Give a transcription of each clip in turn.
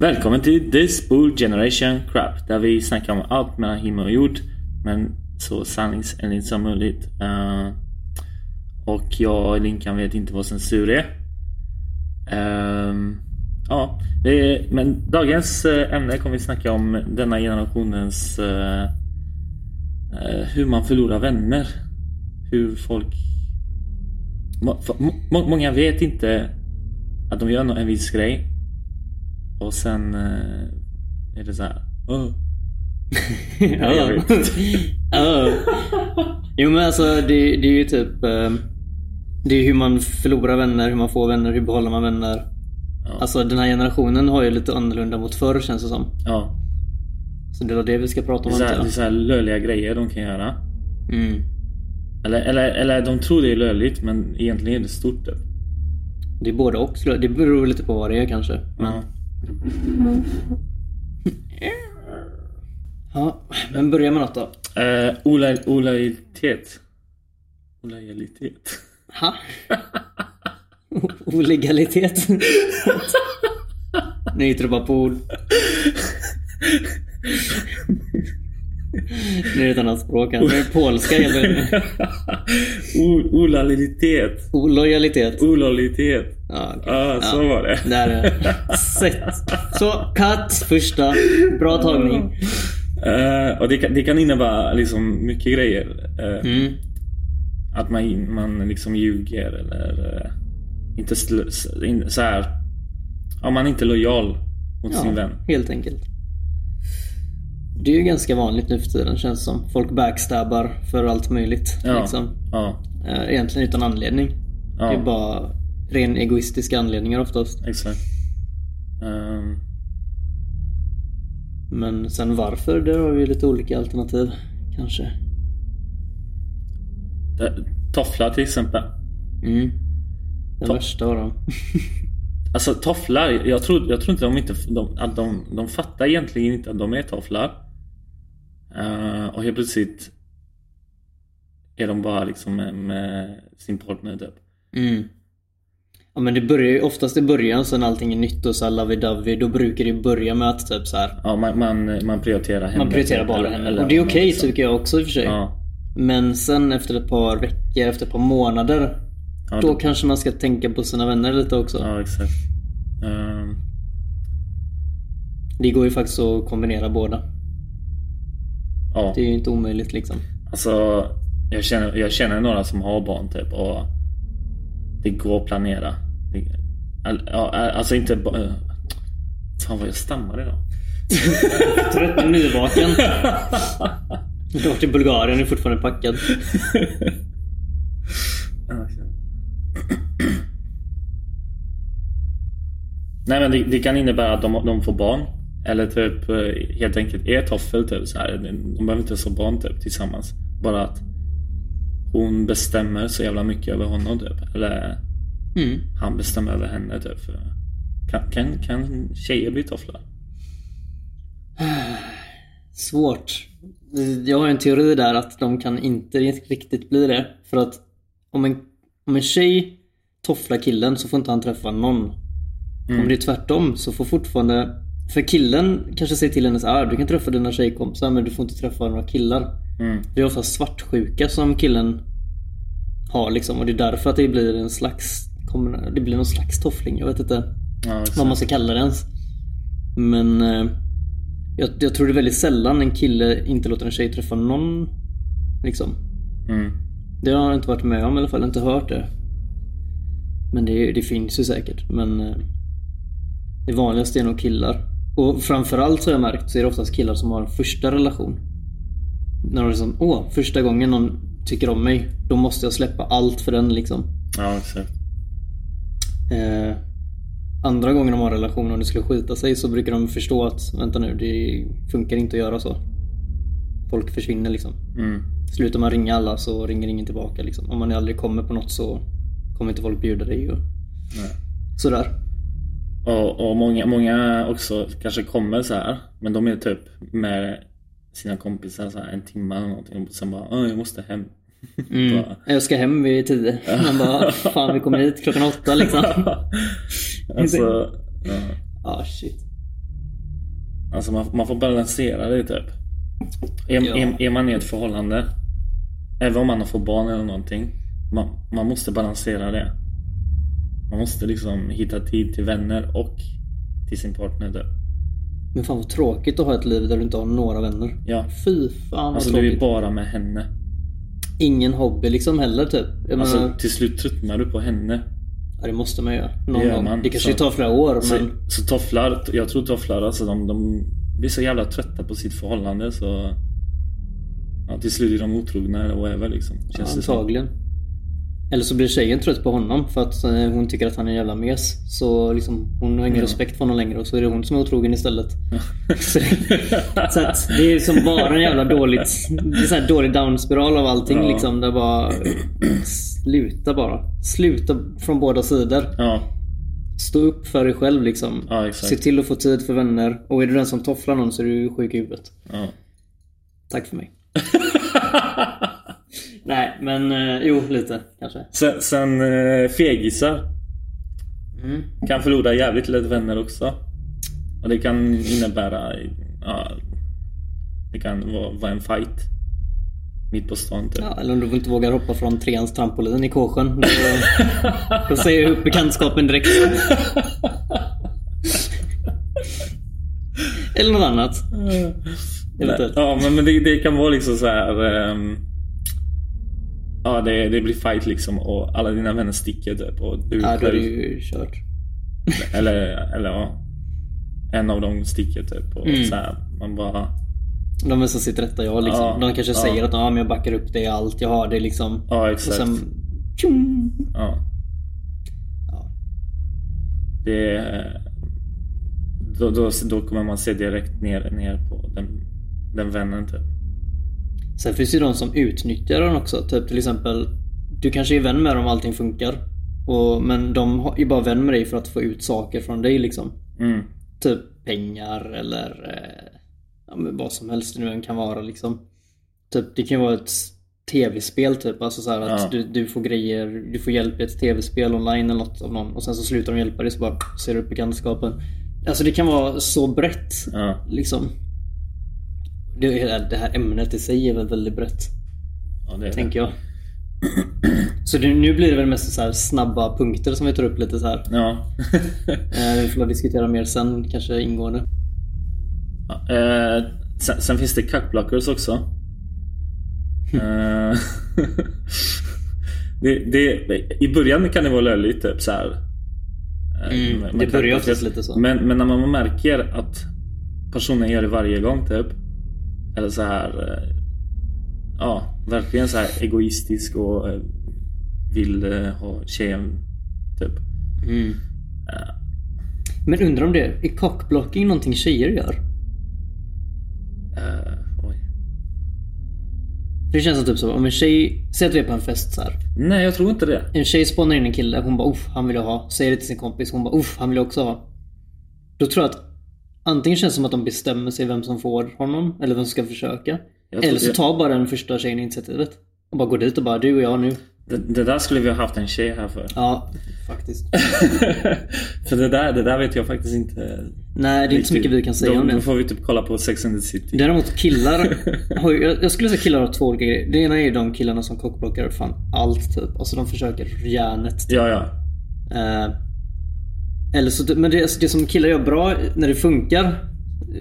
Välkommen till This Bull Generation Crap där vi snackar om allt mellan himmel och jord men så sanningsenligt som möjligt. Uh, och jag och Linkan vet inte vad censur är. Ehm, ja, är, men dagens eh, ämne kommer vi snacka om denna generationens uh, hur man förlorar vänner. Hur folk... Många vet inte att de gör en viss grej och sen eh, är det så här. "Åh, ja. jag vet. ja. Jo men alltså det, det är ju typ eh, Det är hur man förlorar vänner, hur man får vänner, hur behåller man vänner. Ja. Alltså den här generationen har ju lite annorlunda mot förr känns det som. Ja, Så det är det vi ska prata det om är, så här, antar det är jag. så här löjliga grejer de kan göra. Mm. Eller, eller, eller de tror det är löjligt men egentligen är det stort. Typ. Det är både och. Det beror lite på vad det är kanske. Men, Ja. ja, men börja med något då. Eh, olaj, olajalitet. Olajalitet. Ha? Olegalitet? nu hittar du bara på ord. Nu är det ett annat språk här. Nu är det polska helt enkelt. O- Olajalitet. Olojalitet. Olajalitet. Ja, okej. Ja, så var det. Där är det. Sett. Så, cut första. Bra tagning. Eh, och det kan, det kan innebära liksom mycket grejer. Eh, Mm. Att man, man liksom ljuger eller eh, inte sl- in, så här. Om man inte är lojal mot sin vän. helt enkelt. Det är ju ganska vanligt nu för tiden känns som. Folk backstabbar för allt möjligt. Ja. Liksom. Ja, Eh, Egentligen utan anledning. Ja. Det är bara ren egoistiska anledningar oftast. exakt. Ehm, Men sen varför, där har vi lite olika alternativ. Kanske. tofflar till exempel. Mm. Den Ta- värsta av dem. Alltså tofflar, jag tror, jag tror inte de inte de, att de, de fattar egentligen inte att de är tofflar. Eh, och helt plötsligt är de bara liksom med, med sin partner typ. Mm. Ja men det börjar ju oftast i början sen allting är nytt och så lovey-dovey. Då brukar det börja med att typ så här. Ja, man, man, man prioriterar henne. Man prioriterar bara eller- henne. Och det är okej liksom. tycker jag också i och för sig. Ja, Men sen efter ett par veckor, efter ett par månader. ja, Då då, kanske man ska tänka på sina vänner lite också. ja exakt. Ehm, Det går ju faktiskt att kombinera båda. Ja, Det är ju inte omöjligt liksom. alltså jag känner, jag känner några som har barn typ och det går att planera. Det, alltså inte bara... Fan vad jag stammar idag. Trött nyvaken. Du har till Bulgarien och är fortfarande packad. Nej men det, det kan innebära att de, de får barn. Eller typ eh, helt enkelt är toffel typ så här. De behöver inte få barn typ tillsammans. Bara att hon bestämmer så jävla mycket över honom typ. Eller Mm. han bestämmer över henne typ. För Kan, kan, kan tjejer bli tofflar? Svårt. Jag har en teori där att de kan inte riktigt bli det. För att om en, om en tjej tofflar killen så får inte han träffa någon. Om det är tvärtom så får fortfarande... För killen kanske säger till henne så här, ah, du kan träffa dina tjejkompisar men du får inte träffa några killar. Mm. Det är ofta svartsjuka som killen har liksom och det är därför att det blir en slags det blir någon slags toffling. Jag vet inte Ja, vad man ska kalla det ens. Men eh, jag, jag tror det är väldigt sällan en kille inte låter en tjej träffa någon. Liksom. Mm. Det har jag inte varit med om i alla fall, inte hört det. Men det, det finns ju säkert. Men eh, det vanligaste är nog killar. Och framförallt så har jag märkt så är det oftast killar som har en första relation. När de liksom, åh, första gången någon tycker om mig, då måste jag släppa allt för den liksom. Ja, exakt. Eh, andra gången de har en relation och det skulle skita sig så brukar de förstå att vänta nu, det funkar inte att göra så. Folk försvinner liksom. Mm. Slutar man ringa alla så ringer ingen tillbaka liksom. Om man aldrig kommer på något så kommer inte folk bjuda dig och Nej. sådär. Och, och många, många också kanske kommer så här Men de är typ med sina kompisar så här en timme eller någonting och sen bara Åh, jag måste hem Mm. Jag ska hem vid tio. Man bara, fan vi kommer hit klockan åtta liksom. alltså, ja. Ah shit. alltså man, man får balansera det typ. Är, Ja. är, är man i ett förhållande, även om man har fått barn eller någonting, man, man måste balansera det. Man måste liksom hitta tid till vänner och till sin partner. Typ. Men fan vad tråkigt att ha ett liv där du inte har några vänner. Ja. Fy fan vad Alltså du är tråkigt. bara med henne. Ingen hobby liksom heller typ. Jag Alltså menar, till slut tröttnar du på henne. ja, det måste man göra. Någon Det gör gång. man. Det kanske Så- tar flera år Så, men... så tofflar, jag tror tofflar alltså de, de blir så jävla trötta på sitt förhållande så ja, till slut är de otrogna eller whatever liksom. Känns det som. antagligen. Eller så blir tjejen trött på honom för att eh, hon tycker att han är en jävla mes. Så liksom, hon har ingen Ja. respekt för honom längre och så är det hon som är otrogen istället. så, det, så att det är som bara en jävla dåligt, det är så dålig downspiral av allting Ja. liksom. Där bara sluta bara. Sluta från båda sidor. Ja, Stå upp för dig själv liksom. Ja. Se till att få tid för vänner. Och är du den som tofflar någon så är du sjuk i huvudet. ja. Tack för mig. Nej, men eh, jo, lite kanske. Sen, sen eh, fegisar Mm. kan förlora jävligt lätt vänner också. Och det kan innebära... Ja, det kan vara, vara en fight. Mitt på stan typ. Ja, eller om du inte vågar hoppa från treans trampolin i Kåsjön. Då, då säger jag upp bekantskapen direkt. Eller något annat. Eventuellt. Ja men, det, det kan vara liksom så här. ehm, ja det, det blir fight liksom och alla dina vänner sticker typ. Och du Ja, då är det ju kört. eller, eller ja. En av dem sticker typ. Och Mm. så här, man bara... De är så sitt rätta jag liksom. Ja, De kanske ja. säger att ja, men jag backar upp dig i allt. Jag har det liksom. Ja Och exakt. sen... Tjum! Ja. Ja. Det... Då, då, då kommer man se direkt ner, ner på den, den vännen typ. Sen finns det ju de som utnyttjar den också. Typ till exempel, du kanske är vän med dem och allting funkar. Och, men de har- är bara vän med dig för att få ut saker från dig liksom. Mm. Typ pengar eller eh, ja, vad som helst det nu än kan vara liksom. Typ, det kan ju vara ett tv-spel typ. Alltså så att Ja. du, du får grejer, du får hjälp i ett tv-spel online eller något av någon. Och sen så slutar de hjälpa dig så bara ser du upp bekantskapen. Alltså det kan vara så brett. Ja. Liksom. Det, det här ämnet i sig är väl väldigt brett. ja det är Tänker jag. Så det, nu blir det väl mest så här snabba punkter som vi tar upp lite så här. det. Ja. Eh, vi får väl diskutera mer sen, kanske ingående. Ja, eh, sen, sen finns det cockblockers också. Eh, det, det, I början kan det vara löjligt typ så här. eh, Mm, det börjar oftast lite så. Men, men när man märker att personen gör det varje gång typ. Eller så här. eh, Ja, verkligen så här egoistisk och eh, vill eh, ha tjejen typ. Mm. Eh, Men undrar om det är cockblocking någonting tjejer gör? oj. Det känns som typ så, om en tjej, säg att vi är på en fest så här. Nej, jag tror inte det. En tjej spånar in en kille, hon bara uff, han vill jag ha. Säger det till sin kompis, hon bara uff, han vill jag också ha. Då tror jag att antingen känns det som att de bestämmer sig vem som får honom, eller vem som ska försöka. Eller så tar bara den första tjejen initiativet. Och bara går dit och bara du och jag nu. Det, det där skulle vi ha haft en tjej här för. Ja, faktiskt. för det där, det där vet jag faktiskt inte. Nej, det är inte så mycket vi kan säga då, om Då det. får vi typ kolla på Sex and the City. Däremot killar har jag jag skulle säga killar har två olika grejer. Det ena är ju de killarna som kockblockar fan allt typ. Alltså de försöker järnet. Typ. Ja, ja. Eh, eller så, men det, alltså det som killar gör bra när det funkar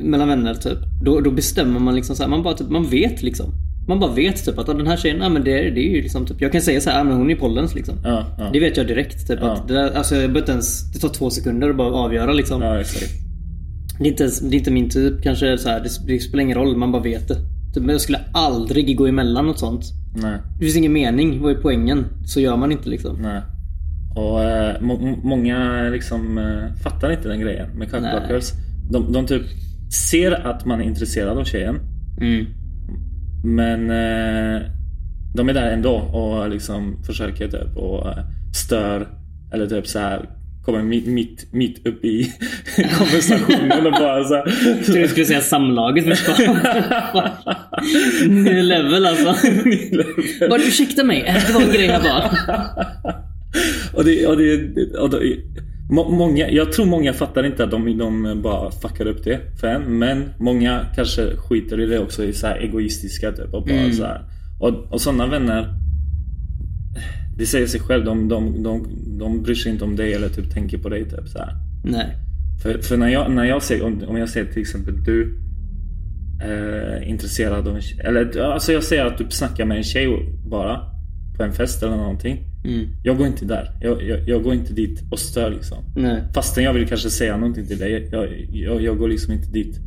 mellan vänner typ. Då, då bestämmer man liksom så här, man bara typ, man vet liksom. Man bara vet typ att ah, den här tjejen, nej men det, det är ju liksom typ, jag kan säga så här, ah, men hon är pollens liksom. Ja, ja. Det vet jag direkt typ Ja. att det där, alltså jag behöver ens, det tar två sekunder att bara avgöra liksom. Det är, inte, det är inte min typ kanske så här, det, det spelar ingen roll, man bara vet det. Typ, men jag skulle aldrig gå emellan något sånt. Nej, Det finns ingen mening, vad är poängen? Så gör man inte liksom. nej. Och eh, må, må- många liksom eh, fattar inte den grejen med cockblockers. De, de typ ser att man är intresserad av tjejen. Mm. Men eh, de är där ändå och liksom försöker typ och eh, stör eller typ så här kommer mitt, mitt, mitt upp i konversationen och bara så. Jag trodde du skulle säga samlaget först. Ny level alltså. Bara ursäkta mig, det var en grej här bara. Och det, och det, och det må- Många, jag tror många fattar inte att de, de bara fuckar upp det för en. Men många kanske skiter i det också. Är så här egoistiska typ. Och, bara Mm. så här. och, och sådana vänner. Det säger sig själv. De, de, de, de bryr sig inte om dig eller typ tänker på dig. Typ, så här. Nej. För, för när, jag, när jag ser, om, om jag ser till exempel du eh, intresserad av en tjej, Eller alltså jag ser att du snackar med en tjej bara. På en fest eller någonting. Mm. Jag går inte där. Jag, jag, jag går inte dit och stör liksom. Nej. Fastän jag vill kanske säga någonting till dig. Jag, jag, jag går liksom inte dit.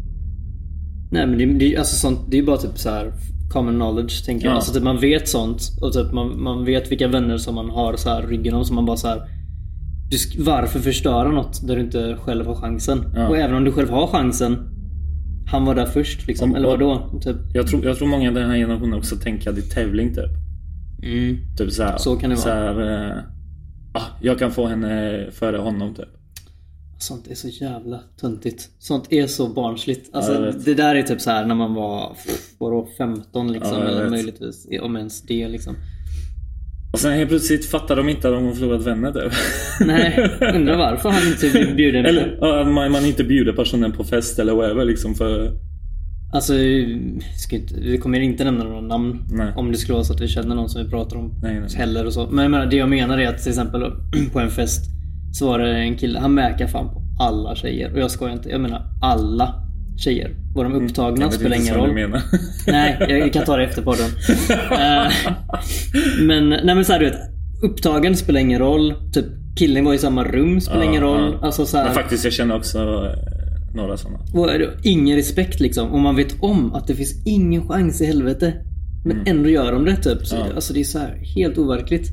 Nej men det, det, alltså sånt, det är ju bara typ så här common knowledge tänker jag. Ja. Alltså typ man vet sånt och typ man, man vet vilka vänner som man har så här ryggen om som man bara så här. Du, sk- varför förstöra något där du inte själv har chansen? Ja. Och även om du själv har chansen. Han var där först liksom. Om- Eller vadå? Typ. Jag tror, jag tror många i den här generationen också tänker att det är tävling typ. Mm. Typ så, här, Så kan det så vara. här, eh, ah, jag kan få henne före honom typ. Sånt är så jävla töntigt. Sånt är så barnsligt. Alltså, Ja, jag vet. det där är typ så här när man var vadå, 15 liksom. Ja, jag eller vet. möjligtvis om ens det liksom. Och sen helt plötsligt fattar de inte att de har förlorat vänner typ. Nej, undrar varför han inte blir bjuden. Eller ja, att man, man inte bjuder personen på fest eller whatever liksom för... Alltså, ska inte, vi kommer inte nämna några namn. Nej. Om det skulle vara så att vi känner någon som vi pratar om. Nej, nej. Heller och så. Men jag menar, det jag menar är att till exempel på en fest så var det en kille, han mäkar fan på alla tjejer. Och jag skojar inte, jag menar alla tjejer. Var de upptagna Mm. Jag vet spelar ingen roll. menar. Nej, jag kan ta det efter podden. Eh, men, nej men så här, du vet. Upptagen spelar ingen roll. Typ killen var i samma rum spelar Ja, ingen roll. ja. Alltså så här, Men faktiskt, jag känner också några sådana. och ingen respekt liksom. Och man vet om att det finns ingen chans i helvete. Men ändå gör de det typ. Så, Mm. Ja. Alltså det är så här helt overkligt.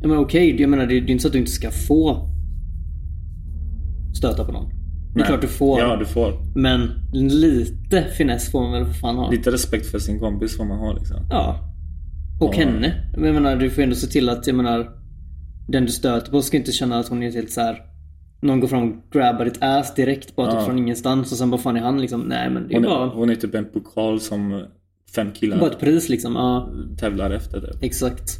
Jag menar okej, jag menar det, det är inte så att du inte ska få stöta på någon. Det är Nej. klart du får. Ja, du får. Men lite finess får man väl för fan ha. Lite respekt för sin kompis får man ha liksom. Ja. Och Ja. henne. Men jag menar, du får ändå se till att, jag menar, den du stöter på ska inte känna att hon är helt så här. Någon går fram och grabbar ditt ass direkt bara typ Ja. från ingenstans och sen bara fan är han liksom, nej men det är Hon bara, hon är typ en pokal som fem killar bara ett pris liksom. Ja, tävlar efter typ. exakt.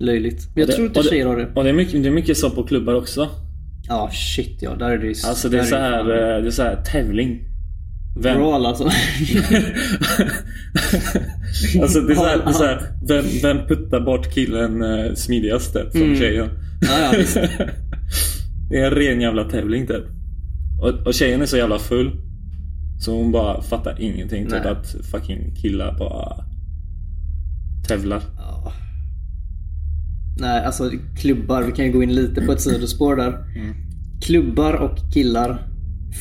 Löjligt. Men jag det- tror inte det- tjejer har det. Och det är, mycket, det är mycket så på klubbar också. Ja shit ja, där är det ju Alltså det är så här, det är så här tävling. Vem, Brawl alltså. alltså det är så här, det är så här vem, vem puttar bort killen eh, smidigast typ, från Mm. tjejen? ja, ja. Det är en ren jävla tävling typ. Och, och tjejen är så jävla full. Så hon bara fattar ingenting. Typ Nej. att fucking killar bara tävlar. Ja. Nej, alltså klubbar. Vi kan ju gå in lite på ett sidospår där. Mm. Klubbar och killar.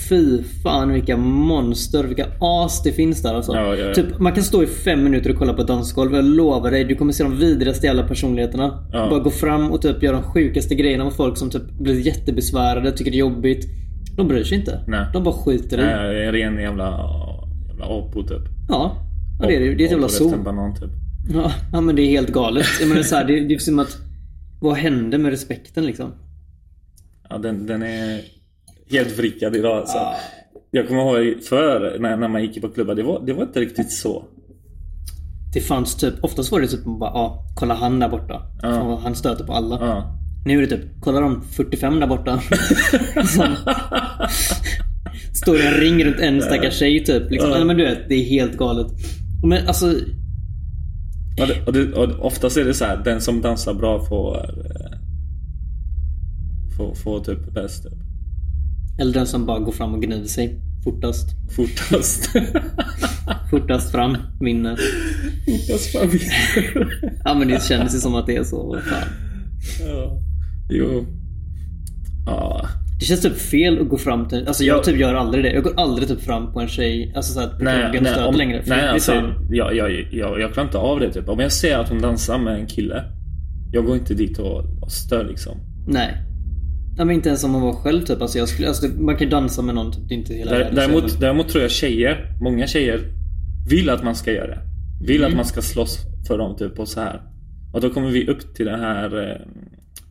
Fy fan vilka monster, vilka as det finns där alltså. Ja, ja, ja. Typ, man kan stå i fem minuter och kolla på ett dansgolv. Jag lovar dig, du kommer se de vidrigaste jävla personligheterna. Bara gå fram och typ göra de sjukaste grejerna mot folk som typ blir jättebesvärade, tycker det är jobbigt. De bryr sig inte. Nej. De bara skiter i. Nej, en ren jävla, jävla apor typ. Ja. ja det är det. Det är ett jävla zoo. typ. Ja, ja men det är helt galet. Jag menar så här, det, det är som att... Vad hände med respekten liksom? Ja, den, den är helt vrickad idag alltså. Jag kommer ihåg förr när, när man gick på klubbar, det var, det var inte riktigt så. Det fanns typ, oftast var det typ bara ja, kolla han där borta. Vad Han stöter på alla. Ja. Nu är det typ, kolla de 45 där borta. Står i en ring runt en stackars tjej typ. Liksom. Ja. Men du vet, det är helt galet. Men alltså, Och, det, och, det, och oftast är det så här, den som dansar bra får, eh, får, får typ bäst. Eller den som bara går fram och gnider sig fortast. Fortast. Fortast fram vinner. Fortast fram. Ja men det känns ju som att det är så. Fan. ja. Jo. Ja. Det känns typ fel att gå fram till... Alltså jag Ja. typ gör aldrig det. Jag går aldrig typ fram på en tjej, alltså såhär på krogen och stöter om- längre. För nej alltså, jag, jag, jag, jag klarar inte av det typ. Om jag ser att hon dansar med en kille. Jag går inte dit och, och stör liksom. Nej. Ja, men inte ens om man var själv typ. Alltså, jag skulle, alltså, man kan ju dansa med någon, typ. det är inte hela Där, däremot, så, däremot tror jag tjejer, många tjejer vill att man ska göra det. Vill Mm. att man ska slåss för dem typ och så här. Och då kommer vi upp till den här eh,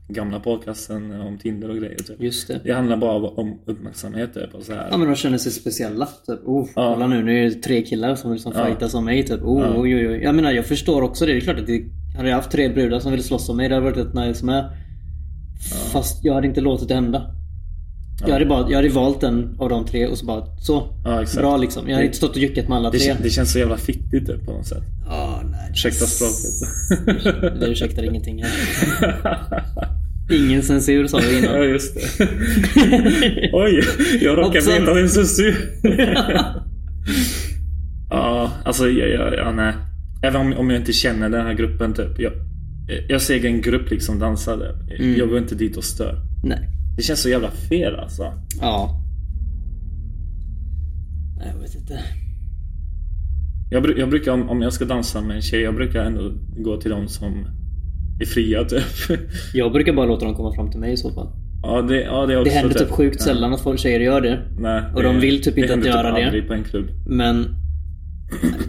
gamla podcasten om Tinder och grejer. Typ. Just det. Det handlar bara om uppmärksamhet typ. Och så här. Ja men de känner sig speciella. Typ, oh, Ja. kolla nu, nu är det tre killar som vill som Ja. fightas om mig. Typ. Oh, Ja. oj, oj, oj. Jag menar jag förstår också det. Det är klart att det, hade jag haft tre brudar som ville slåss om mig, det hade varit ett nice med. Fast jag hade inte låtit det hända. Jag, hade bara, jag hade valt en av de tre och så bara så. Ja. Bra liksom. Jag hade inte stått och juckat med alla det, tre. det känns så jävla fittigt typ, på något sätt. Ja, nej. Ursäkta språket. Det ursäktar ingenting. Ingen censur sa vi ja, innan. just det. Oj, jag råkar Hoppsan. veta din sussu. ja, alltså ja, ja, ja, nej. Även om, om jag inte känner den här gruppen typ. Jag, jag ser en grupp liksom dansa där. Mm. Jag går inte dit och stör. Nej. Det känns så jävla fel alltså. Ja. Jag vet inte. Jag, jag brukar, om, om jag ska dansa med en tjej, jag brukar ändå gå till de som är fria typ. Jag brukar bara låta dem komma fram till mig i så fall. ja, det, ja, det är också Det händer typ sjukt sällan att folk tjejer gör det. Nej, Och det- de vill typ det inte att händer göra det. aldrig på en klubb. Men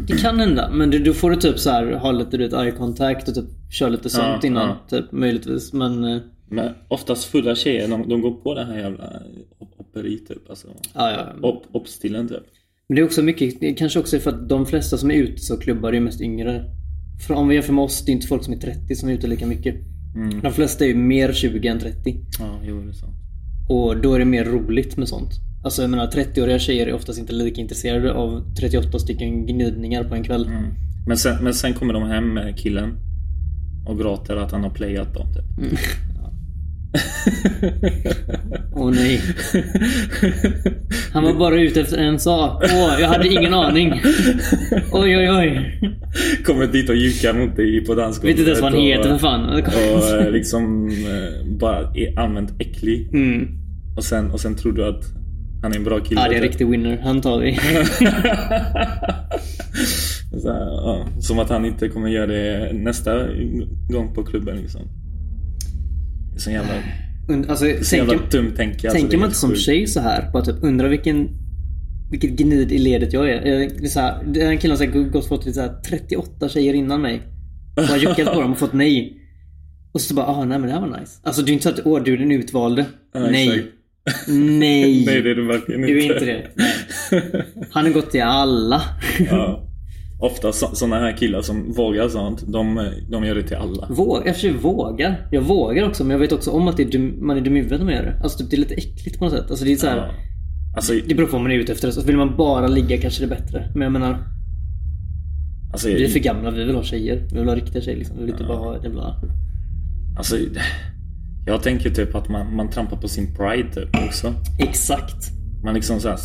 det kan hända. Men du, då får du typ så här ha lite du vet, eye contact och typ köra lite sånt innan. ja. Typ, möjligtvis. Men eh, Men oftast fulla tjejer, de, de går på den här jävla op- operi typ. Alltså. ja, ja. Op, opstilen typ. Men det är också mycket, det kanske också för att de flesta som är ute så klubbar är mest yngre. För om vi jämför med oss, det är inte folk som är 30 som är ute lika mycket. Mm. De flesta är ju mer 20 än 30. Ja, jo det är sant. Och då är det mer roligt med sånt. Alltså jag menar 30-åriga tjejer är oftast inte lika intresserade av 38 stycken gnidningar på en kväll. Mm. Men, sen, men sen kommer de hem med killen och gråter att han har playat dem typ. Åh nej. Han var bara ute efter en sak. Åh, jag hade ingen aning. Oj, oj, oj. kommer dit och jukar mot dig på dansgolvet. Vet inte ens vad han heter för fan. Och eh, liksom eh, bara är allmänt äcklig. Mm. Och sen, och sen tror du att han är en bra kille. Ja, det är en riktig winner. Han tar vi. Så här, ja, som att han inte kommer göra det nästa gång på klubben liksom. Det är så jävla, Alltså, så jävla tänker, dumt tänke. Alltså, tänker man inte som tjej så här? Bara typ undrar vilken vilket gnid i ledet jag är. Jag så här, det är en kille som har gått och fått så här 38 tjejer innan mig. Och har juckat på dem och fått nej. Och så bara, ah nej men det här var nice. Alltså det är inte så att, åh du är den utvalde. Ja, nej. exakt. Nej. Nej, det är du verkligen Du är inte det. Nej. Han har gått till alla. ja. Ofta sådana här killar som vågar sånt, de, de gör det till alla. Våg, jag försöker vågar. Jag vågar också men jag vet också om att det är dum, man är dum i huvudet när man gör det. Alltså typ, det är lite äckligt på något sätt. Alltså det är så här, Ja. Alltså, Det beror på vad man är ute efter. Så vill man bara ligga kanske det är bättre. Men jag menar, alltså, vi är för gamla. Vi vill ha tjejer. Vi vill ha riktiga tjejer liksom. Vi vill inte bara ha jävla... alltså, jag tänker typ att man, man trampar på sin pride typ också. Exakt. Man liksom så här,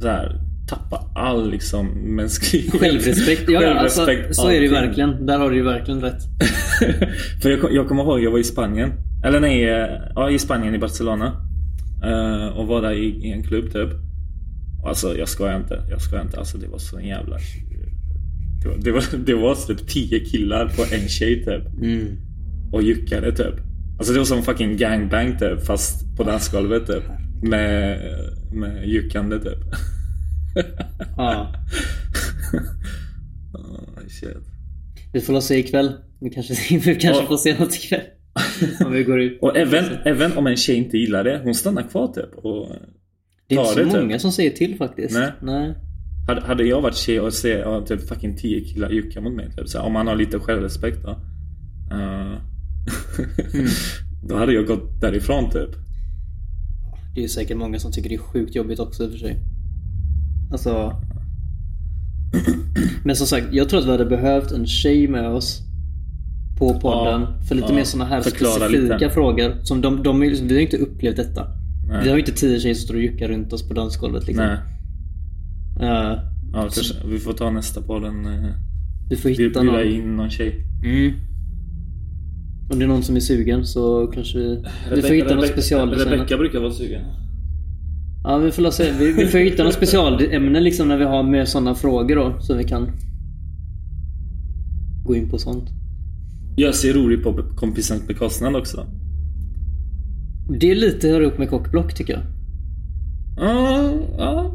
så här tappar all liksom mänsklig Självrespekt. Ja, alltså, Självrespekt, så är det ju verkligen. Där har du ju verkligen rätt. För jag, jag kommer ihåg, jag var i Spanien. Eller nej, eh, ja, i Spanien i Barcelona. Eh, och var där i, i en klubb typ. Alltså jag skojar inte. Jag skojar inte. Alltså det var så en jävla... Det var, det var, det var typ 10 killar på en tjej typ. Mm. Och juckade typ. Alltså det var som fucking gangbang typ. Fast på dansgolvet typ. Med, med juckande typ. Ja. Oh, shit. Vi får se ikväll. Vi kanske, vi kanske får se något ikväll. Om vi går ut. Och även, även om en tjej inte gillar det, hon stannar kvar typ. Och Det är inte så det, typ. många som säger till faktiskt. Nej. Nej. Hade, hade jag varit tjej och se ja, typ fucking 10 killar jucka mot mig, typ, så om man har lite självrespekt då. Eh, då hade jag gått därifrån typ. Det är säkert många som tycker det är sjukt jobbigt också i och för sig. Alltså... Men som sagt, jag tror att vi hade behövt en tjej med oss på podden. Ja, för lite ja. mer såna här specifika lite. frågor. Som de, de, vi har ju inte upplevt detta. Nej. Vi har ju inte tio tjejer som står och juckar runt oss på dansgolvet liksom. Nej. Eh, Ja, kanske, vi får ta nästa på den. Uh, vi får hitta bjuda någon. in någon tjej. Mm. Om det är någon som är sugen så kanske vi... Vi får hitta något special. Rebecka brukar vara sugen. Ja, vi får se. Vi, vi får hitta något specialämne liksom när vi har med sådana frågor då. Så vi kan gå in på sånt. Jag ser rolig på kompisens bekostnad också. Det är lite hör upp med kockblock tycker jag. Ja, ja. mm.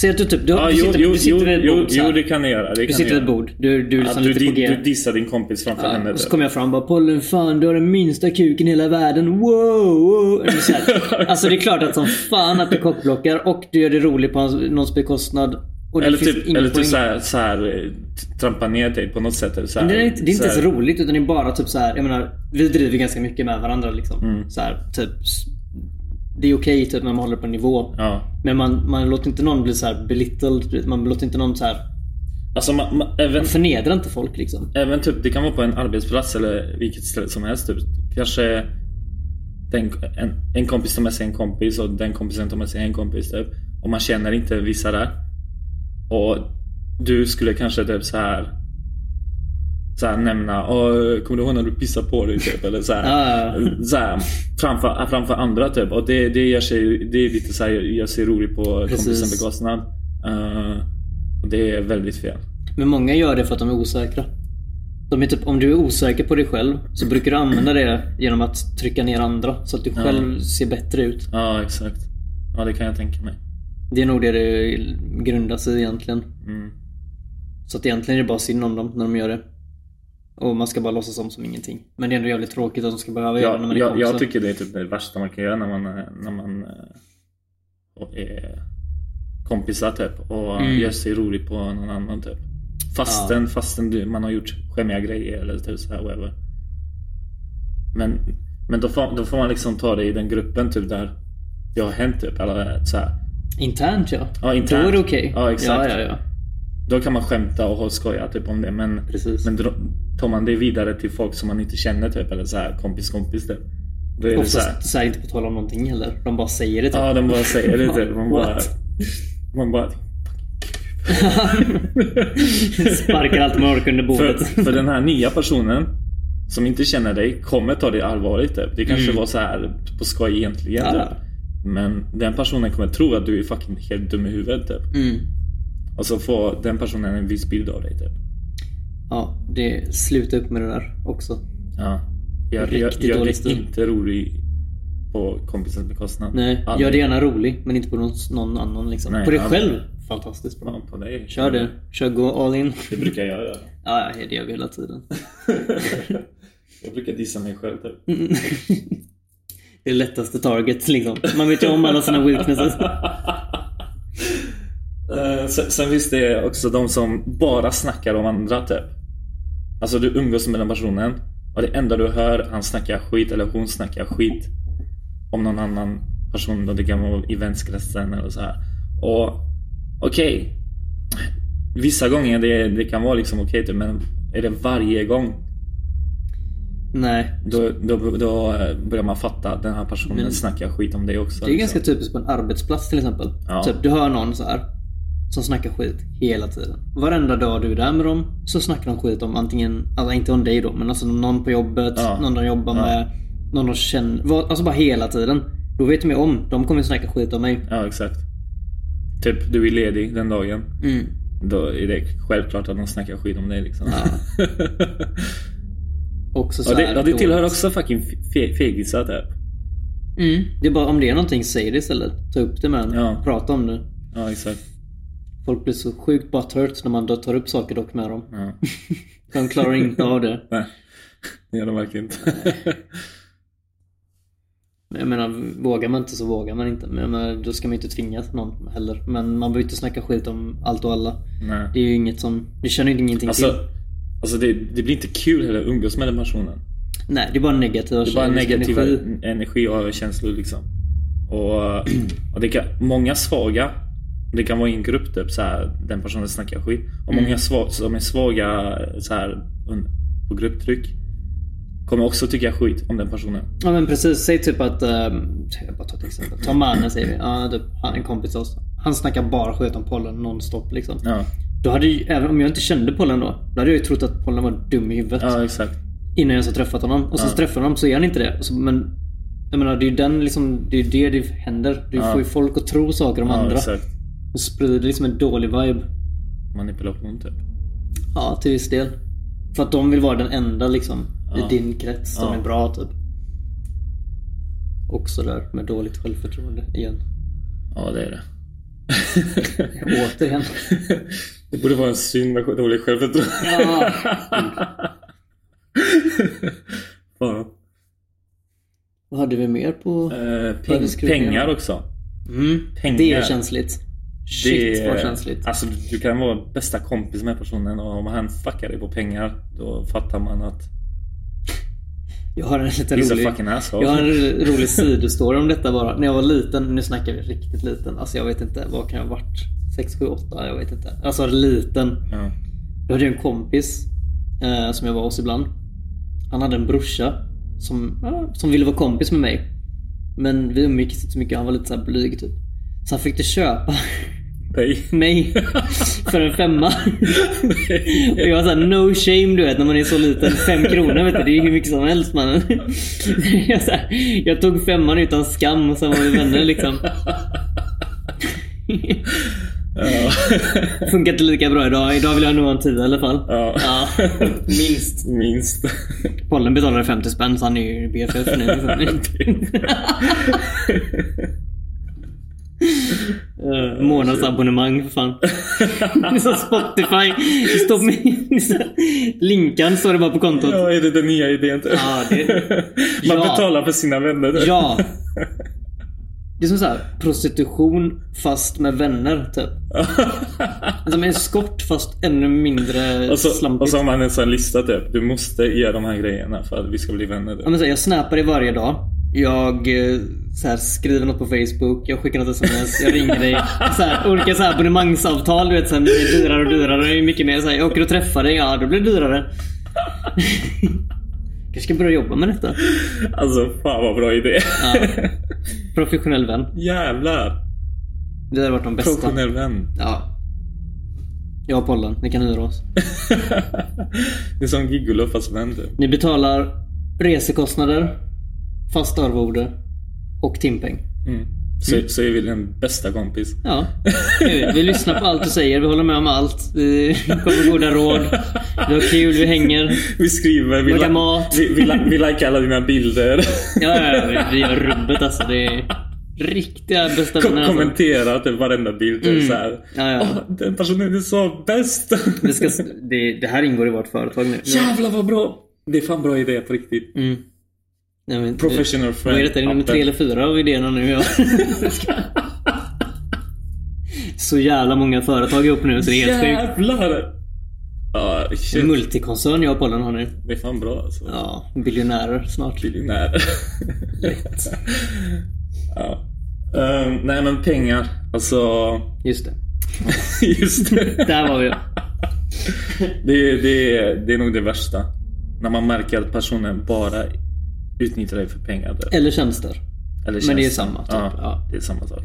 Säg att du typ, du, Ja, du jo, sitter, jo, du sitter jo, vid ett jo, bord så jo, här. det kan ni göra. Du sitter vid ett bord. Du, du liksom Att du, lite di- du dissar din kompis framför Ja, henne. och så typ. kommer jag fram och bara Pollen fan du har den minsta kuken i hela världen. Wow! så här. Alltså det är klart att som fan att du kockblockar och du gör det roligt på någons bekostnad. Det Eller typ, eller typ poäng. såhär, såhär, eh, trampa ner dig på något sätt. Eller så här, det är inte, det är inte så här- ens roligt utan det är bara typ så här. Jag menar, vi driver ganska mycket med varandra liksom. Mm. Så här, typ. Det är okej typ när man håller på en nivå. Ja. Men man, man låter inte någon bli så här belittled. Man låter inte någon så här. Alltså man, man, även, Förnedra inte folk liksom. även typ, det kan vara på en arbetsplats eller vilket ställe som helst. Typ. Kanske den, en, en kompis tar med sig en kompis och den kompisen tar med sig en kompis. Typ. Och man känner inte vissa där. Och du skulle kanske typ så här så här nämna Kommer du ihåg när du pissade på dig? Typ, eller så här, Ja, ja, så här, framför, framför andra typ. Och det, det, gör sig, det är lite så här, gör sig roligt på Precis. kompisens bekostnad. Eh, och det är väldigt fel. Men många gör det för att de är osäkra. De är typ, om du är osäker på dig själv så brukar du använda det genom att trycka ner andra. Så att du själv ser bättre ut. Ja, exakt. Ja, det kan jag tänka mig. Det är nog det det grundar sig egentligen. Mm. Så att egentligen är det bara synd om dem när de gör det. Och man ska bara låtsas om som ingenting. Men det är ändå jävligt tråkigt att de ska behöva göra det när Jag, jag, tycker det är typ det värsta man kan göra när man, är- när man eh, är kompisar typ. Och Mm. gör sig rolig på någon annan typ. Fastän, fastän du, man har gjort skämmiga grejer eller typ så här, whatever. Men, men då, får, då får man liksom ta det i den gruppen typ där det har hänt typ. Eller så här. Internt ja. Ja, internt. Då är det okej. Ja, exakt. Ja, ja, ja. Då kan man skämta och skoja typ om det. Men, Precis. men tar man det vidare till folk som man inte känner typ. Eller så här kompis kompis typ. Då är det så. Oftast så här, inte på tal om någonting heller. De bara säger det typ. Ja, de bara säger det typ. Man bara... Man bara... Sparkar allt man orkar under För, bordet. för den här nya personen som inte känner dig kommer ta det allvarligt typ. Det kanske Mm. var så här på skoj egentligen Ja. typ. Men den personen kommer tro att du är fucking helt dum i huvudet typ. Mm. Och så får den personen en viss bild av dig typ. Ja, det sluta upp med det där också. Ja. Dålig är stil. inte rolig på kompisens bekostnad. Nej, Aldrig. gör det gärna rolig men inte på någon, någon annan liksom. Nej, på dig aldrig. själv, fantastiskt bra. Ja, på dig. Kör det. Kör gå all in. Det brukar jag göra. Ja, det gör vi hela tiden. jag brukar dissa mig själv typ. Det är lättaste target liksom. Man vet ju om alla sina weaknesses. Eh, sen, sen finns det också de som bara snackar om andra typ. Alltså du umgås med den personen och det enda du hör, han snackar skit eller hon snackar skit om någon annan person. Då det kan vara i vänskretsen eller så här. Och okej. Vissa gånger det, det kan vara liksom okej typ, men är det varje gång Nej. då, då, då börjar man fatta att den här personen Men- snackar skit om dig också. Det är liksom. ganska typiskt på en arbetsplats till exempel. Ja. Typ, du hör någon så här som snackar skit hela tiden. Varenda dag du är där med dem så snackar de skit om antingen, alltså inte om dig då, men alltså någon på jobbet, Ja. någon de jobbar Ja. med, någon de känner. Alltså bara hela tiden. Då vet de ju om, de kommer snacka skit om mig. Ja, exakt. Typ, du är ledig den dagen. Mm. Då är det självklart att de snackar skit om dig liksom. Också så och det, ja, det tillhör också fucking fe- fegisar typ. Mm. Det är bara om det är någonting, säg det istället. Ta upp det med. Ja. Prata om det. Ja, exakt. Folk blir så sjukt butthurt när man då tar upp saker dock med dem. Ja. De klarar inte av det. Nej, det gör de verkligen inte. Men Jag menar, vågar man inte så vågar man inte. Men jag menar, då ska man inte tvinga någon heller. Men man behöver inte snacka skit om allt och alla. Nej. Det är ju inget som... Det känner ju ingenting Alltså, till. alltså det, det blir inte kul heller att umgås med den personen. Nej, det är bara negativa Det är bara negativa energi. energi, och känslor liksom. Och, och det kan, många svaga, det kan vara i en grupp typ så här, den personen snackar skit. Och Mm. många sva, som är svaga så här, på grupptryck kommer också tycka skit om den personen. Ja men precis. Säg typ att... Um, jag bara ta ett exempel. Ta mannen säger vi. Ja, typ, han en kompis till oss. Han snackar bara skit om pollen nonstop liksom. Ja, Då hade ju, även om jag inte kände pollen då. Då hade jag ju trott att pollen var dum i huvudet. ja exakt. Innan jag ens har träffat honom. Och så Ja. träffar honom så är han inte det. Så, men jag menar det är ju den liksom, det är det det händer. Du Ja. får ju folk att tro saker om Ja, andra. exakt. Och sprider liksom en dålig vibe. Manipulation typ. Ja, till viss del. För att de vill vara den enda liksom Ja. i din krets som Ja. är bra typ. Också där med dåligt självförtroende igen. Ja, det är det. Återigen. Det borde vara en synd med dålig självförtroende. Ja. Fan. Vad hade vi mer på? Eh, peng, pengar också. Mm, pengar. Det är känsligt. Shit Det- vad känsligt. Alltså du kan vara bästa kompis med personen och om han fuckar dig på pengar då fattar man att Jag har en liten rolig... Jag har en rolig sidostory om detta bara. När jag var liten, nu snackar vi riktigt liten. Alltså jag vet inte, vad kan jag ha varit? 6, 7, 8? Jag vet inte. Alltså liten. Ja. Då hade jag en kompis eh, som jag var hos ibland. Han hade en brorsa som, ja, som ville vara kompis med mig. Men vi umgicks inte så mycket, han var lite så här blyg typ. Så han fick det köpa Nej. mig för en femma. Och jag var såhär no shame du vet när man är så liten. Fem kronor vet du, det är ju hur mycket som helst mannen. Jag, så här, jag tog femman utan skam och sen var vi vänner liksom. Ja. Funkar inte lika bra idag. Idag vill jag nog ha en tio i alla fall. Ja. Ja, minst. Minst. Pollen betalade 50 spänn så han är ju BFF nu. Liksom. Uh, månadsabonnemang för fan. Det är som Spotify. Det står med, linkan står det bara på kontot. Ja, är det den nya idén? typ? Ja, det- Man ja. betalar för sina vänner. Ja. Det är som så här, prostitution fast med vänner typ. Som en skott fast ännu mindre Och så, slampigt. och så har man en sån lista typ. Du måste göra de här grejerna för att vi ska bli vänner. Ja, men så här, jag snappar dig varje dag. Jag eh, så här, skriver något på Facebook, jag skickar något sms, jag ringer dig. Så här, olika så här, abonnemangsavtal, du vet. Så här, är dyrare och dyrare. Det är mycket mer så här, jag åker och träffar dig, ja då blir det dyrare. kanske ska börja jobba med detta. Alltså fan vad bra idé. Ja. Professionell vän. Jävlar. Det hade varit de bästa. Professionell vän. Ja. Jag och Pollen, ni kan hyra oss. det är som gigolo fast vän typ. Ni betalar resekostnader, fast arvode och timpeng. Mm. Så, så är vi den bästa kompis. Ja, vi. vi lyssnar på allt du säger, vi håller med om allt. Vi kommer goda råd. Vi har kul, vi hänger. Vi skriver, vi, Lagar mat. vi, vi, vi likar alla dina bilder. Ja, ja, ja vi, gör rubbet alltså. Det är riktiga bästa Kom, vänner alltså. kommentera typ varenda bild. Mm. så här. Ja, ja. "Åh, den personen är så bäst. Det, ska, det, det här ingår i vårt företag nu. Jävlar vad bra. Det är fan bra idé på riktigt. Mm. Nej, men, Professional Vad friend. är detta? Är det nummer appen. tre eller fyra av idéerna nu? Ja. Så jävla många företag ihop nu så det är helt sjukt. Jävlar! Ja, shit. Multikoncern jag och Pollen har nu. Det är fan bra alltså. Ja, biljonärer snart. Miljonär. Lätt. ja. Ehm, nej men pengar. Alltså. Just det. Just det. Där var vi. Det, det, är- det är nog det värsta. När man märker att personen bara utnyttjar dig för pengar. typ. Eller tjänster. Eller Men det är tjänster. samma, typ. Ja, Ja. det är samma sak.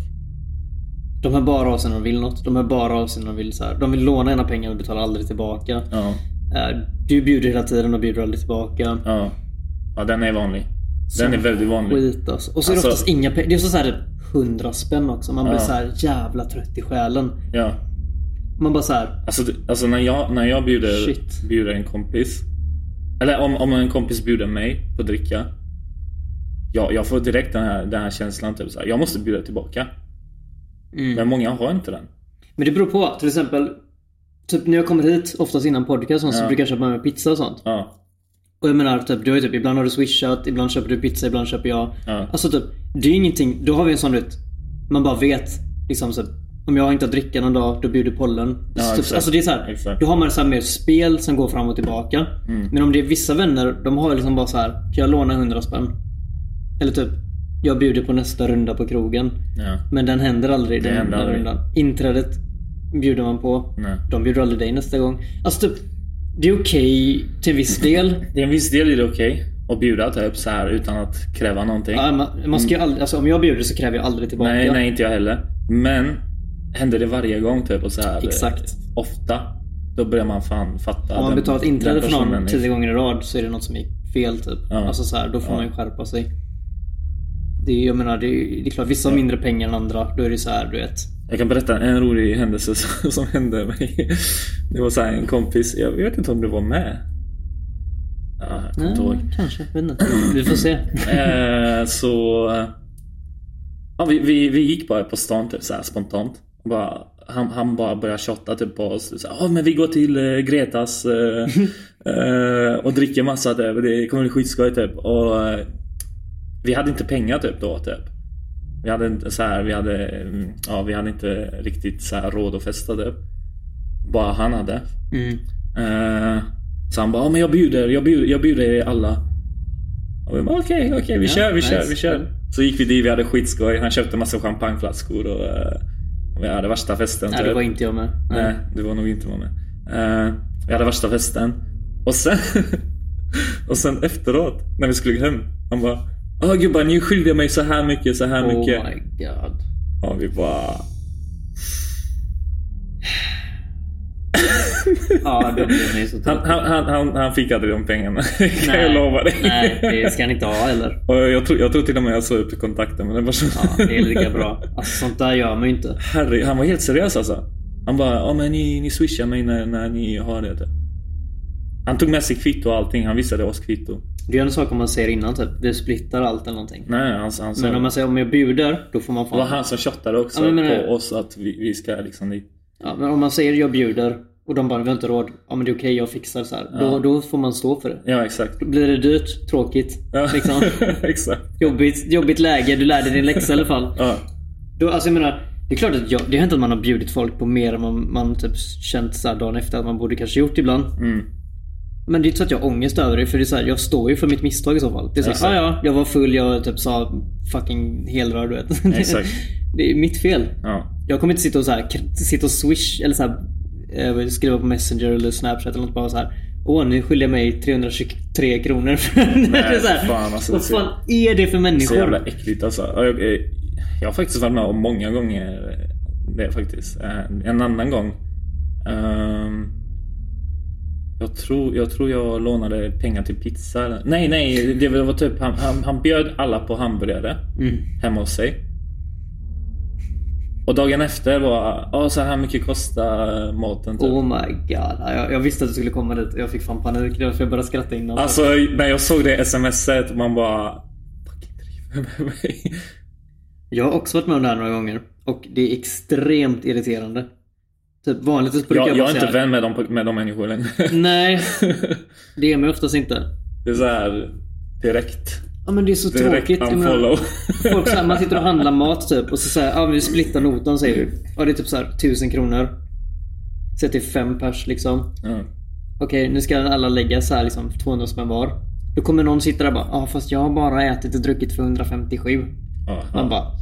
De hör bara av sig när de vill något. De hör bara av sig när de vill så här. De vill låna ena pengar och betalar aldrig tillbaka. Ja, Eh, Du bjuder hela tiden och bjuder aldrig tillbaka. ja. Ja, den är vanlig. Den är väldigt vanlig. Skit alltså. Och så är det Alltså- oftast inga pengar. Det är så såhär 100 spänn också. Man blir Ja. så här jävla trött i själen. Ja. Man bara så här. Alltså, alltså när jag, när jag bjuder, Shit. bjuder en kompis. Eller om, om en kompis bjuder mig på dricka. Jag, jag får direkt den här, den här känslan. Typ, så här, jag måste bjuda tillbaka. Mm. Men många har inte den. Men det beror på. Till exempel. Typ när jag kommer hit, oftast innan podcast sånt, så Ja. brukar jag köpa med mig pizza och sånt. Ja. Och jag menar, typ, du har ju typ, ibland har du swishat, ibland köper du pizza, ibland köper jag. Ja. Alltså typ, det är ju ingenting. Då har vi en sån ut. Man bara vet. Liksom så, om jag inte har dricka någon dag, då bjuder pollen. Ja, Så typ, exakt. alltså det är så här, Exakt. Då har man så här mer spel som går fram och tillbaka. Mm. Men om det är vissa vänner, de har liksom bara så här. Kan jag låna 100 spänn? Eller typ, jag bjuder på nästa runda på krogen. ja. Men den händer aldrig. Den, händer aldrig. rundan. Inträdet bjuder man på. Nej. De bjuder aldrig dig nästa gång. Alltså typ, det är okej till viss del. I en viss del är det okej att bjuda typ så här utan att kräva någonting. Ja, man, man ska ju aldrig, alltså, om jag bjuder så kräver jag aldrig tillbaka. nej, nej inte jag heller. Men händer det varje gång typ och så här Exakt. ofta. Då börjar man fan fatta. Om man betalat inträde för någon tio gånger i rad så är det något som är fel typ. Ja. Alltså så här, då får Ja. man ju skärpa sig. Det jag menar, det det är klart, vissa har mindre pengar än andra. Då är det så här, du vet. Jag kan berätta en rolig händelse som, som hände mig. Det var så här en kompis, jag vet inte om du var med. Ja, jag kommer inte ihåg. Kanske, vet inte. Vi får se. Eh, så... Ja, vi, vi, vi gick bara på stan typ så här spontant. Bara, han, han bara började tjata typ på oss. Så, här, "Ja, men vi går till eh, Gretas eh, eh, och dricker massa typ. Det kommer bli skitskoj typ. Och eh, vi hade inte pengar typ då typ. Vi hade inte så här, vi hade, mm, ja, vi hade inte riktigt så här råd att festa typ. Bara han hade. Mm. Eh, så han bara, ja, men jag bjuder, jag bjuder, jag bjuder er alla. Och vi bara, okej, okej, vi Ja, kör, vi nice. kör, vi kör. Så gick vi dit, vi hade skitskoj. Han köpte massa champagneflaskor och eh, vi hade värsta festen. Nej, det typ. var inte jag med. Nej, du var nog inte med. Uh, vi hade värsta festen. Och sen, och sen efteråt, när vi skulle gå hem. Han bara, Åh gubbar, ni är skyldiga mig så här mycket, så här Oh mycket. my god. Och vi bara... Ja, då blev ni så Han, han, han, han, fick aldrig de pengarna. kan jag lova dig. Nej, det ska han inte ha heller. Och jag, tror, jag tror till och med jag såg upp i kontakten med den personen. Ja, det är lika bra. Alltså sånt där gör man ju inte. Herre, han var helt seriös alltså. Han bara, ja men ni, ni swishar mig när, när ni har det. Han tog med sig kvitto och allting. Han visade oss kvitto. Det är en sak om man säger innan typ. Vi splittar allt eller någonting. Nej, han, han sa... Men om man säger om jag bjuder, då får man Det var fan... han som tjottade också Ja, men på oss att vi, vi ska liksom dit. Ja, men om man säger jag bjuder och de bara vi har inte råd. Ja men det är okej, jag fixar så här. Då, då får man stå för det. Ja, exakt. Blir det dyrt, tråkigt, Ja, liksom. exakt. Jobbigt, jobbigt läge, du lärde din läxa i alla fall. Ja. Då, alltså jag menar, det är klart att jag, det har hänt att man har bjudit folk på mer än man, man typ känt så här dagen efter att man borde kanske gjort ibland. Mm. Men det är inte så att jag har ångest över det för det är så här, jag står ju för mitt misstag i så fall. Det är så här, ah, ja, jag var full, jag typ sa fucking helrör du vet. Exakt. det är mitt fel. Ja. Jag kommer inte sitta och så här, sitta och swish eller så här, eh, skriva på messenger eller snapchat eller något bara så här. Åh, nu skyller jag mig 323 kronor. för är så här, fan, alltså, Vad fan är det för Så människor? jävla äckligt alltså. Jag, jag, jag har faktiskt varit med om många gånger det faktiskt. Eh, En annan gång. ehm, jag, tror, jag tror jag lånade pengar till pizza. eller- Nej, nej. Det var typ han, han, han bjöd alla på hamburgare Mm. hemma hos sig. Och dagen efter var ja så här mycket kostar maten typ. Oh my god. Ja, Jag, jag visste att du skulle komma dit och jag fick fan panik. Det var därför jag började skratta innan. Alltså när jag såg det smset man bara Fucking driver med mig. Jag har också varit med om det här några gånger. Och det är extremt irriterande. Typ vanligtvis brukar Jag, jag, är inte vän med de, med de människor längre. Nej, det är mig oftast inte. Det är så här direkt. Ja men det är så Direkt tråkigt. Unfollow. Folk så här, man sitter och handlar mat typ och så säger ja vi splittar notan säger du. Ja det är typ så här 1000 kronor. Säg till fem pers liksom. Ja. Okej nu ska alla lägga så här liksom 200 spänn var. Då kommer någon sitta där och bara ja fast jag har bara ätit och druckit för 157. Ja, Man ja. bara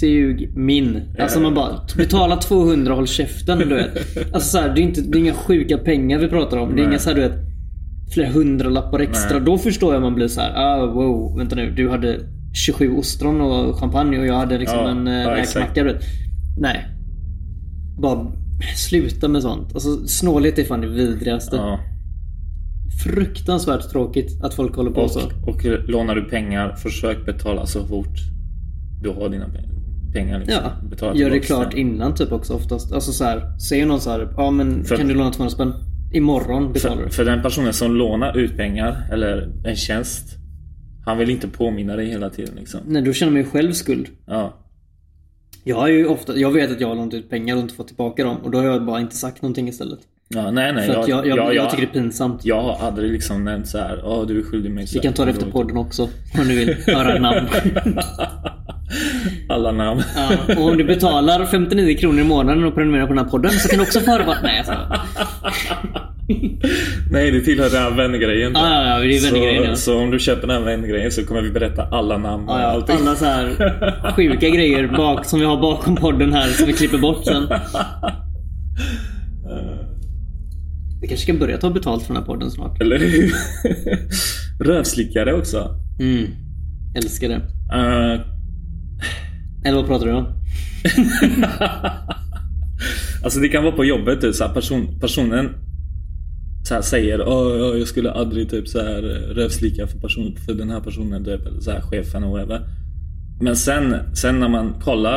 Sug min. Alltså man bara betala 200 och håll käften du vet. Alltså så här, det, är inte, det är inga sjuka pengar vi pratar om. Det är Nej. inga så här, du vet flera hundralappar extra. Nej. Då förstår jag man blir så här. Ah, wow, vänta nu. Du hade 27 ostron och champagne och jag hade liksom Ja, en ja, äh, exakt. räkmacka. Nej. Bara sluta med sånt. Alltså snålhet är fan det vidrigaste. Ja. Fruktansvärt tråkigt att folk håller på så. Och, och lånar du pengar, försök betala så fort du har dina pe- pengar. Liksom. Ja, Betala gör det klart sen. innan typ också oftast. Alltså så här, säger någon så här, ja men För- kan du låna 200 spänn? Imorgon betalar För, du. för den personen som lånar ut pengar, eller en tjänst. Han vill inte påminna dig hela tiden liksom. Nej, då känner man ju själv skuld. Ja. Jag har ju ofta, jag vet att jag har lånat ut pengar och inte fått tillbaka dem och då har jag bara inte sagt någonting istället. ja nej nej. För att jag, jag, jag, jag tycker det är pinsamt. jag har aldrig liksom nämnt så här. Åh du är skyldig mig Vi kan ta det efter podden också. Om du vill höra namn. Alla namn. Ja, och om du betalar 59 kronor i månaden och prenumererar på den här podden så kan du också få vad... Nej alltså. Nej det tillhör den här vängrejen. Ja, ja, ja, det är vängrejen, så, ja. så om du köper den här vängrejen så kommer vi berätta alla namn och Ja, allting. alla så här sjuka grejer bak, som vi har bakom podden här som vi klipper bort sen. Vi kanske ska börja ta betalt från den här podden snart. Eller hur? Rövslickare också. Mm. Älskar det. Eh, Eller vad pratar du om? alltså det kan vara på jobbet typ, så här, person, personen så här, säger ja, jag skulle aldrig typ så här rövslicka för, person, för den här personen typ, eller så här, chefen och whatever. Men sen, sen när man kollar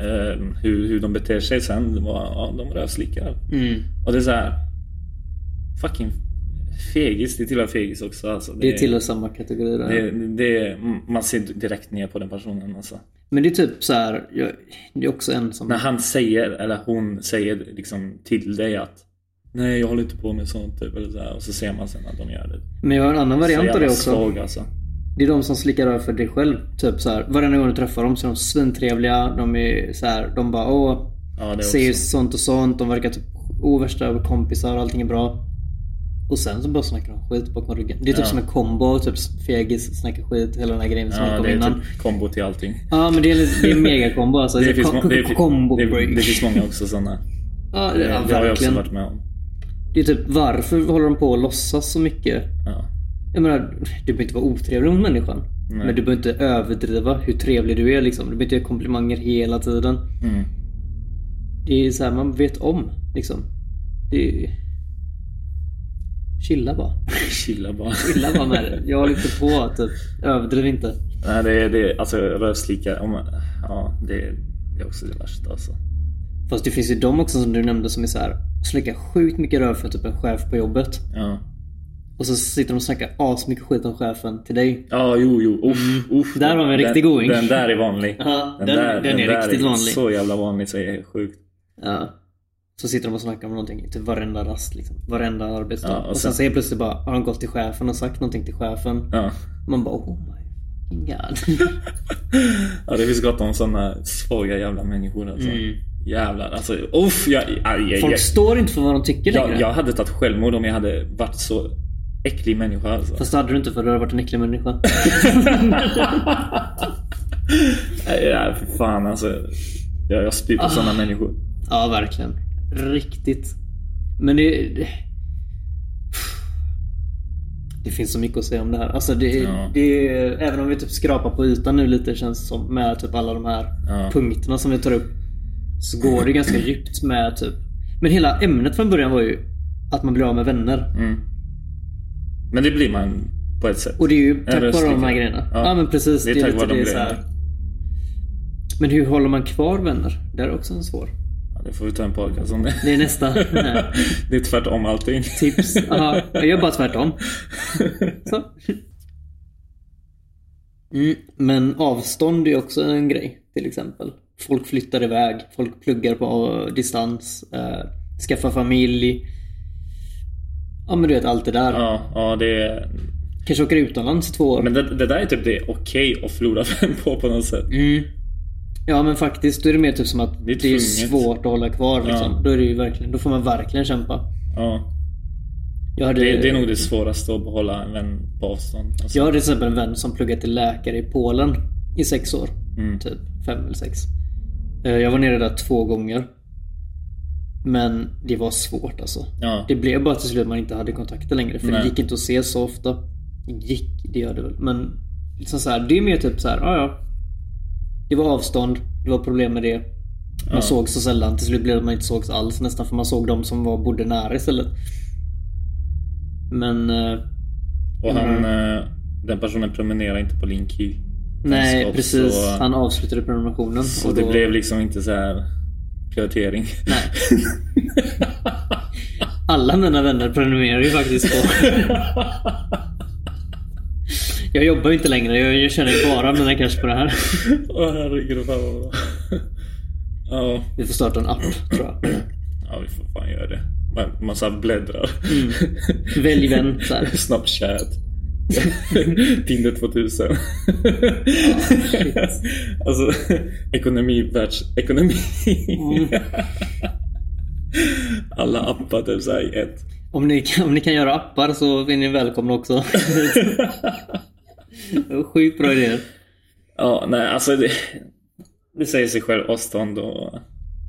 eh, hur, hur de beter sig sen, var, ja, de rövslickar. Mm. Och det är så här. Fucking Fegis, det tillhör fegis också alltså. Det tillhör samma kategori där. det, det, Man ser direkt ner på den personen alltså. Men det är typ så här. Jag, det är också en som... När han säger, eller hon säger liksom till dig att Nej jag håller inte på med sånt typ, eller så här, och så ser man sen att de gör det. Men jag har en annan variant av det också. svag alltså. Det är de som slickar röv för dig själv. Typ så här. Varenda gång du träffar dem så är de svintrevliga. De är så här. De bara åh. Ja, det också. sånt och sånt. De verkar typ oh, värsta kompisar och allting är bra. Och sen så bara snackar de skit bakom ryggen. Det är typ Ja. som en kombo. Typ fegis, snackar skit. Hela den här grejen som Ja, kom det är innan. typ kombo till allting. Ja men det är, det är en megakombo alltså. Det finns, Ko- må- det, ko- combo det, break. det finns många också sådana. Ja, Det, det, det ja har jag också varit med om. Det är typ varför håller de på att låtsas så mycket? Ja. Jag menar, du behöver inte vara otrevlig mot människan. Nej. Men du behöver inte överdriva hur trevlig du är liksom. Du behöver inte ge komplimanger hela tiden. Mm. Det är så här, man vet om liksom. Det är... Chilla bara. Chilla bara. Chilla bara med det. Jag inte på typ. Överdriv inte. Nej, det är det, alltså rövslicka. Ja, det, det är också det värsta alltså. Fast det finns ju de också som du nämnde som är så här. Slickar sjukt mycket röv för typ en chef på jobbet. Ja, Och så sitter de och snackar asmycket skit om chefen till dig. ja jo, jo. Uff, uff. Där har vi en den, riktig going. Den där är vanlig. Ja, den- den är där riktigt vanlig. Så jävla vanlig så är det sjukt. Ja. Så sitter de och snackar om någonting typ varenda rast liksom. Varenda arbetsdag. Ja, och och, sen så helt plötsligt bara har de gått till chefen och sagt någonting till chefen. Ja. Man bara oh my god. ja, det finns gott om sådana svaga jävla människor alltså. Mm. Jävlar, alltså uff. Jag, aj, aj, Folk står inte för vad de tycker längre. Jag, jag hade tagit självmord om jag hade varit så äcklig människa alltså. Fast det hade du inte för du har varit en äcklig människa. Nej, ja, för fan alltså. Jag, jag spyr på Ah. sådana människor. ja, verkligen. Riktigt. Men det... det... Det finns så mycket att säga om det här. Alltså det, Ja. det Även om vi typ skrapar på ytan nu lite känns det som med typ alla de här Ja. punkterna som vi tar upp. Så går det ganska djupt med typ Men hela ämnet från början var ju Att man blir av med vänner. Mm. Men det blir man på ett sätt. Och det är ju tack vare de här grejerna. Ja. Ja, men precis. Det är Det är, lite det så grejerna. här. Men hur håller man kvar vänner? Det är också en svår. Ja, det får vi ta en podcast om det. Det är nästa det är tvärtom allting. tips. Aha, jag gör bara tvärtom. Så. Mm, men avstånd är också en grej till exempel. Folk flyttar iväg, folk pluggar på distans, eh, skaffar familj. Ja men du vet allt det där. Ja, ja det är... Kanske åker utomlands i två år. Men det, det där är typ det okej att förlora vän på på något sätt. Mm. Ja men faktiskt, då är det mer typ som att Det det är är, tvunget. svårt att hålla kvar liksom. Ja. Då är det ju verkligen, då får man verkligen kämpa. Ja. Hade, Det, det är nog det svåraste att behålla en vän på avstånd. Alltså. Jag hade till exempel en vän som pluggade till läkare i Polen i sex år. Mm. Typ fem eller sex. Eh, Jag var nere där två gånger. Men det var svårt alltså. Ja. Det blev bara till slut att man inte hade kontakter längre. För Nej. det gick inte att se så ofta. Gick, det gör det väl. Men liksom så här, det är mer typ så här, ja ja. Det var avstånd, det var problem med det. Man Ja. såg så sällan. Till slut blev det man inte sågs alls nästan. För man såg de som var, bodde nära istället. Men... eh, Och han, Mm. den personen prenumererar inte på Linkey. Nej Stopp, precis. Så, Han avslutade prenumerationen. så och det då- blev liksom inte så här prioritering. Nej. Alla mina vänner prenumererar ju faktiskt på. Jag jobbar ju inte längre. Jag jag tjänar ju bara mina cash på det här. Åh herregud, fan vad bra. Ja, Vi får starta en app tror jag. ja, vi får fan göra det. Man- Massa bläddrar. Mm. Välj vän så här. Snapchat. Tinder 2000. alltså, ekonomi, världsekonomi. Mm. Alla appar typ såhär i ett. Om ni, kan, om ni kan göra appar så är ni välkomna också. Sjukt bra idéer. Ja, nej alltså det, det säger sig själv avstånd och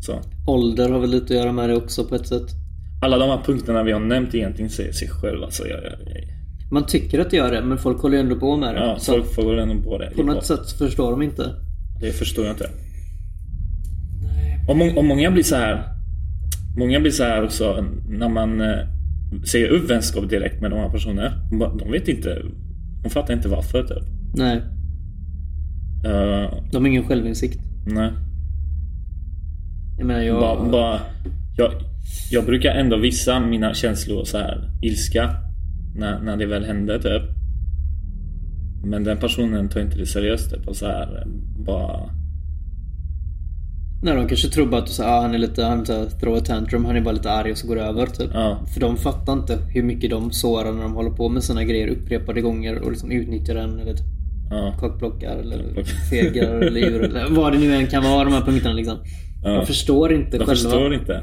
så. Ålder har väl lite att göra med det också på ett sätt. Alla de här punkterna vi har nämnt egentligen säger sig själv. Alltså, jag, jag, jag, Man tycker att det gör det men folk håller ju ändå på med det. ja, så folk får ändå på det. på något sätt förstår de inte. Det förstår jag inte. Och, må, och många blir så här. Många blir så här också när man eh, säger upp vänskap direkt med de här personerna. De vet inte. De fattar inte varför typ. Nej, Eh, de har ingen självinsikt. nej. Jag menar jag... Bara, bara, jag, jag brukar ändå visa mina känslor så här ilska. När, när det väl hände typ. Men den personen tar inte det seriöst typ och så här bara... Nej, de kanske tror bara att säger, ah, han är lite, han så här, throw a tantrum, han är bara lite arg och så går det över typ. Ja. För de fattar inte hur mycket de sårar när de håller på med sina grejer upprepade gånger och liksom utnyttjar den eller Ja. kockblockar eller fegar eller djur eller vad det nu än kan vara de här punkterna liksom. Ja. De förstår inte De själva. förstår inte.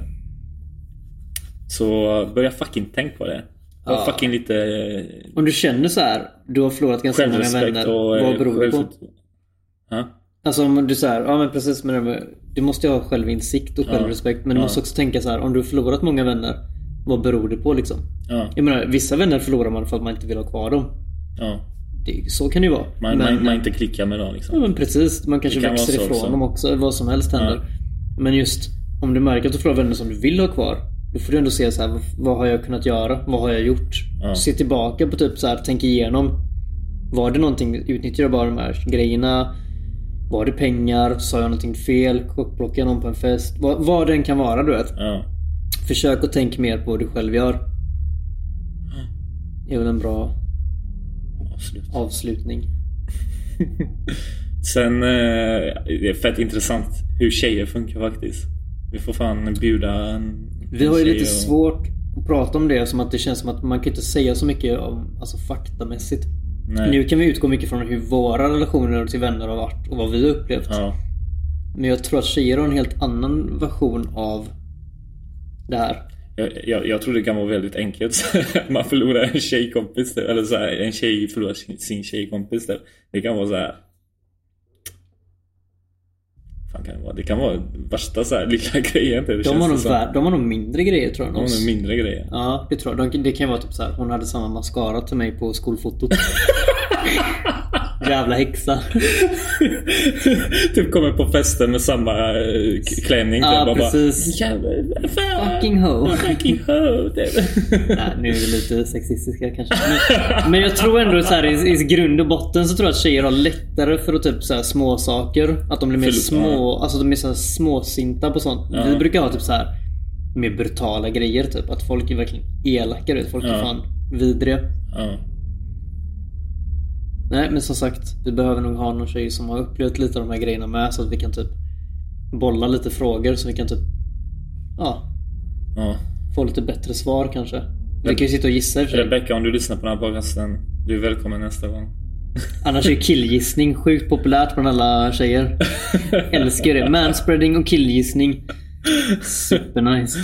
Så börja fucking tänk på det. Var Ja. fucking lite Om du känner så här, du har förlorat ganska många vänner. och... eh, vad beror det på? Alltså om du säger, ja men precis med det med, Du måste ju ha självinsikt och Ja. självrespekt. Men du Ja. måste också tänka så här, om du har förlorat många vänner. Vad beror det på liksom? Ja. Jag menar, vissa vänner förlorar man för att man inte vill ha kvar dem. ja. Det, så kan det ju vara. Man, men, man, man inte klickar med dem Ja liksom. men precis. Man kanske kan växer ifrån också. dem också. Vad som helst händer. Men just om du märker att du förlorar vänner som du vill ha kvar. Då får du ändå se så här, vad, vad har jag kunnat göra? Vad har jag gjort? Ja. Se tillbaka på typ så här, tänk igenom. Var det någonting, utnyttjade jag bara de här grejerna? Var det pengar? Sa jag någonting fel? Kockblockade jag någon på en fest? Vad, vad den kan vara du vet. Ja. Försök att tänka mer på vad du själv gör. Det är väl en bra Absolut. avslutning. Sen, eh, det är fett intressant hur tjejer funkar faktiskt. Vi får fan bjuda en Vi har ju lite och- svårt att prata om det som att det känns som att man kan inte säga så mycket om alltså faktamässigt. Nej. Nu kan vi utgå mycket från hur våra relationer till vänner har varit och vad vi har upplevt. Ja. Men jag tror att tjejer har en helt annan version av det här. Jag, jag, jag tror det kan vara väldigt enkelt. Man förlorar en tjejkompis typ. Eller så här, en tjej förlorar sin, sin tjejkompis typ. Det kan vara så här. Fan kan det vara? Det kan vara värsta så här lilla grejen. Det De känns har, nog vär- de har nog mindre grejer tror jag. De har mindre grejer. Ja, det tror jag. De, det kan vara typ så här. Hon hade samma mascara till mig på skolfotot. Jävla häxa. typ kommer på festen med samma eh, klänning. Ja, typ, precis. Fan. Fucking hoe. Fucking. Nej, nu är vi lite sexistiska kanske. Men, men jag tror ändå så här, i, i grund och botten så tror jag att tjejer har lättare för att typ så här, små saker. Att de blir mer Förlåt, små, alltså de är så här småsinta på sånt. Ja. Vi brukar ha typ så här mer brutala grejer typ. Att folk är verkligen elaka. vet. Folk är Ja. fan vidriga. Ja. Nej men som sagt, vi behöver nog ha någon tjej som har upplevt lite av de här grejerna med så att vi kan typ bolla lite frågor så vi kan typ ja, ja. få lite bättre svar kanske. Vi kan ju sitta och gissa i och för sig. Rebecca, om du lyssnar på den här podcasten. Du är välkommen nästa gång. Annars är killgissning sjukt populärt bland alla tjejer. Älskar det. Manspreading och killgissning. Supernice.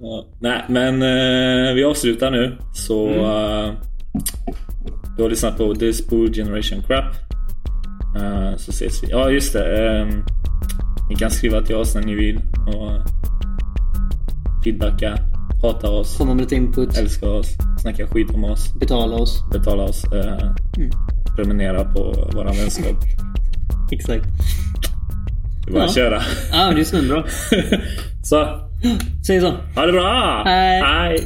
Ja. Nej, men eh, vi avslutar nu. Så eh, du har lyssnat på This Bull Generation Crap. Eh, så ses vi. Ja, just det. eh, ni kan skriva till oss när ni vill. Och feedbacka. Hata oss. Komma med lite input. Älska oss. Snacka skit om oss. Betala oss. Betala oss. Eh, Prenumerera på våran vänskap. Exakt. Det är bara att Ja. köra. Ja, men det är svinbra. så, Säg så. ha det bra! Hej. Hej.